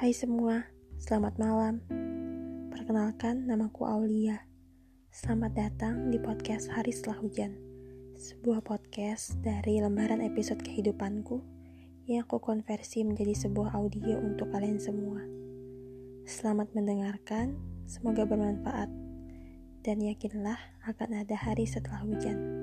Hai semua, selamat malam. Perkenalkan, namaku Aulia. Selamat datang di podcast Hari Setelah Hujan. Sebuah podcast dari lembaran episode kehidupanku yang aku konversi menjadi sebuah audio untuk kalian semua. Selamat mendengarkan, semoga bermanfaat. Dan yakinlah akan ada hari setelah hujan.